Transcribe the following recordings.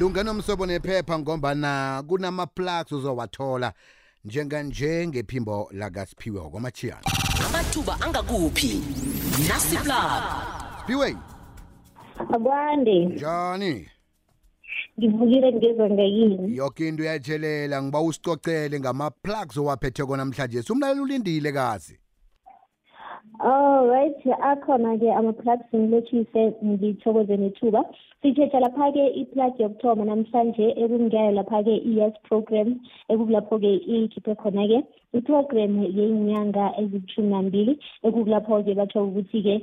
lungenomsobo nephepha ngombana kunama-plugs uzowathola njenganje ngephimbo lakasiphiwe kwamachiyana amathuba angakuphi? Nasiplug siphiwe? Akwande. Njani? Ngivukile ngezwe ngekini yoke into uyatshelela ngiba usicocele ngama-plugs owaphethe namhlanje sumlaleli ulindile kazi. Oh right. Akhona-ke ama-plugs ngilotshise ngithokoze nethuba. Sithetha lapha-ke iplug yokuthoma namhlanje ekungiyayo lapha-ke i-yes program ekukulapho-ke ikhiphe khona-ke iprogram yey'nyanga ezilishumi nambili ekukulapho-ke batho ukuthi-ke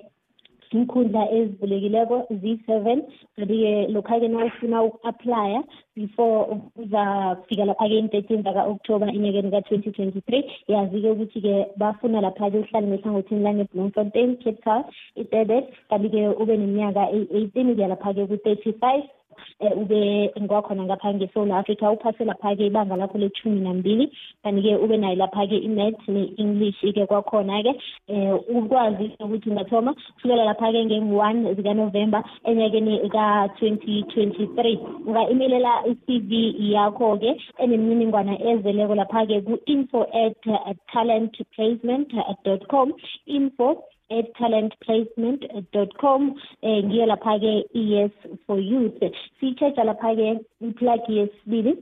iinkhundla ezivulekileko ziyi-seven kanti-ke lokha-ke nawufuna uku-aplya before uzafika lapha-ke in-thirteen zaka-october enyakeni ka-twenty twenty-three yazi-ke ukuthi-ke bafuna lapha-ke uhlale ngehlangothini lange-bloemfontein cape town idebet kanti-ke ube neminyaka eyi-eighteen kuya lapha-ke ku-thirty-five. um ube ngwakhona ngapha ngeSouth Africa uphase lapha-ke ibanga lakho lethumi nambili kanti-ke ube nayo lapha-ke i-net ne-english-ke kwakhona-ke. Um ukwazi ukuthi ungathoma kusukela lapha-ke nge-one zikanovemba enyakeni ka-twenty twenty-three unga-imelela i-cv yakho-ke enemininingwana ezeleko lapha-ke ku-info at talent placement dot com info at talentplacement.com eh ngiyo lapha-ke yes for youth. Siyitsheja lapha-ke iplug yesibili.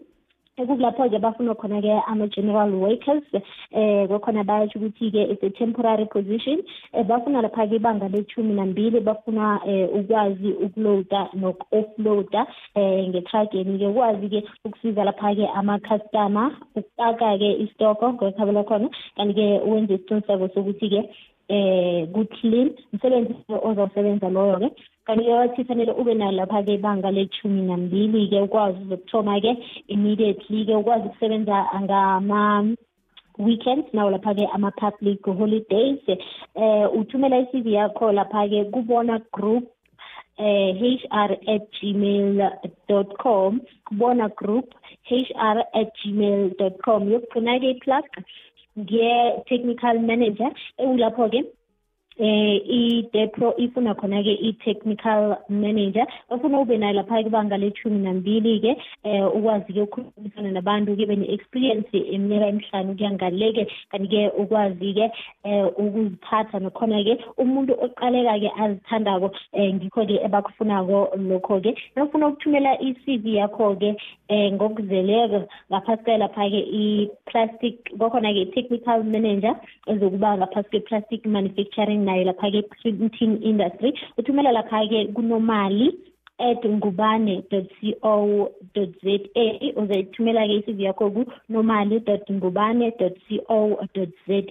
Ekukulapho-ke bafuna khona-ke ama-general workers. Eh kwakhona bayasho ukuthi-ke it's a temporary position. Eh bafuna lapha-ke ibanga lethumi nambili bafuna eh ukwazi ukuloada noku-offloada eh ngetrageni-ke ukwazi-ke ukusiza lapha-ke ama-customer ukupaka-ke istoko ngekhabela khona kanti-ke wenze isiqiniseko sokuthi-ke eh ku-clean umsebenzi ozawusebenza loyo-ke. Kanti-ke wathi fanele ube nayo lapha-ke ibanga lethumi nambili-ke ukwazi uzokuthoma-ke immediately-ke ukwazi ukusebenza ngama weekends nawo lapha-ke ama-public holidays. Eh uthumela i-cv yakho lapha-ke kubona group eh hr at gmail dot com. Kubona group hr at gmail dot com. Yokugcina-ke iplug ngiye-technical manager ekulapho-ke eh i-depro ifuna khona-ke i-technical manager bafuna ube nayo lapha-ke ibanga lethumi nambili-ke eh ukwazi-ke ukukhulumisana nabantu ke bene-experience eminyaka emihlanu kuya ngale-ke kanti-ke ukwazi-ke eh ukuziphatha nakhona-ke umuntu oqaleka-ke azithandako eh ngikho-ke ebakufunako lokho-ke. Nofuna ukuthumela i-cv yakho-ke eh ngokuzeleko ngaphasi lapha-ke i-plastic kwakhona-ke i-technical manager ezokuba ngaphasi kwe-plastic manufacturing nayo lapha-ke printing industry uthumela lapha-ke kunomali at ngubane dot co dot za. Uzayithumela-ke i-cv yakho kunomali dot ngubane dot co dot za.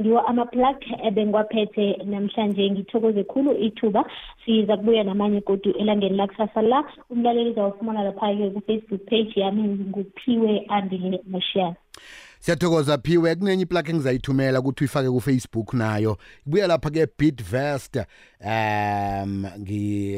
Ngiwo ama-plug ebengiwaphethe namhlanje. Ngithokoze khulu ithuba. Siza kubuya namanye godu elangeni lakusasa la. Umlaleli uzawufumana lapha-ke ku-facebook page yami nguphiwe andile mashiyana siyathokoza phiwe kunenye iplug engizayithumela ukuthi uyifake kufacebook nayo. Ibuya lapha-ke bitvest um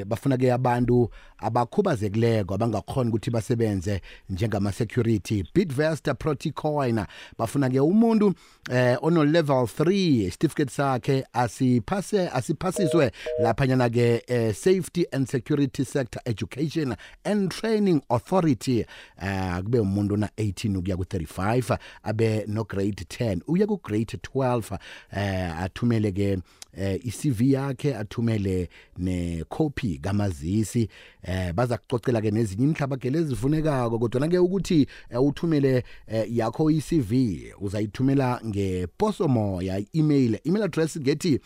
bafuna-ke abantu abakhubazekileko abangakhona ukuthi basebenze njengama-security bitvest proticoin bafuna-ke umuntu eh ono-level 3 isitifiketi sakhe asiphase asiphasiswe laphanyana-ke eh, safety and security sector education and training authority. Uh, kube umuntu ona-18 ukuya ku-35 abe no grade 10 uye ku grade 12 eh athumele ke eh iCV yakhe athumele necopy kamazisi eh baza kucocela ke nezinye inhlabagele ezifunekako kodwa ke ukuthi eh, uthumele eh, yakho iCV uzayithumela ngeposomoya email email address ngethi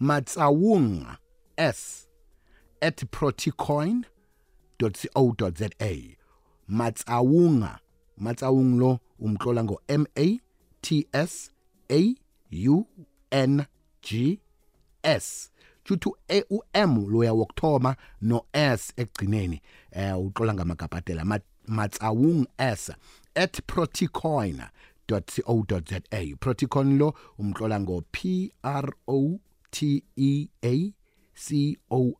matsawung s at proticoin.co.za matsawunga matsawung lo umtlola ngo M A T S A U N G S. chuthi e u M loya wokuthoma no S ekugcineni eh utlola ngamagabhadela matsawung S at proticoin.co.za proticon lo umtlola ngo P R O T E A c-o-i-n.co.za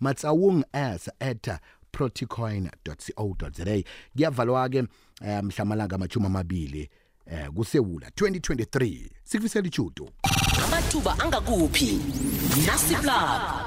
matsawung s at proticoin.co.za kuyavalwa-ke um mhlamalanga amajumi amabili eh kusewula 2023 sikufisela ijudo amathuba angakuphi? Nasiplug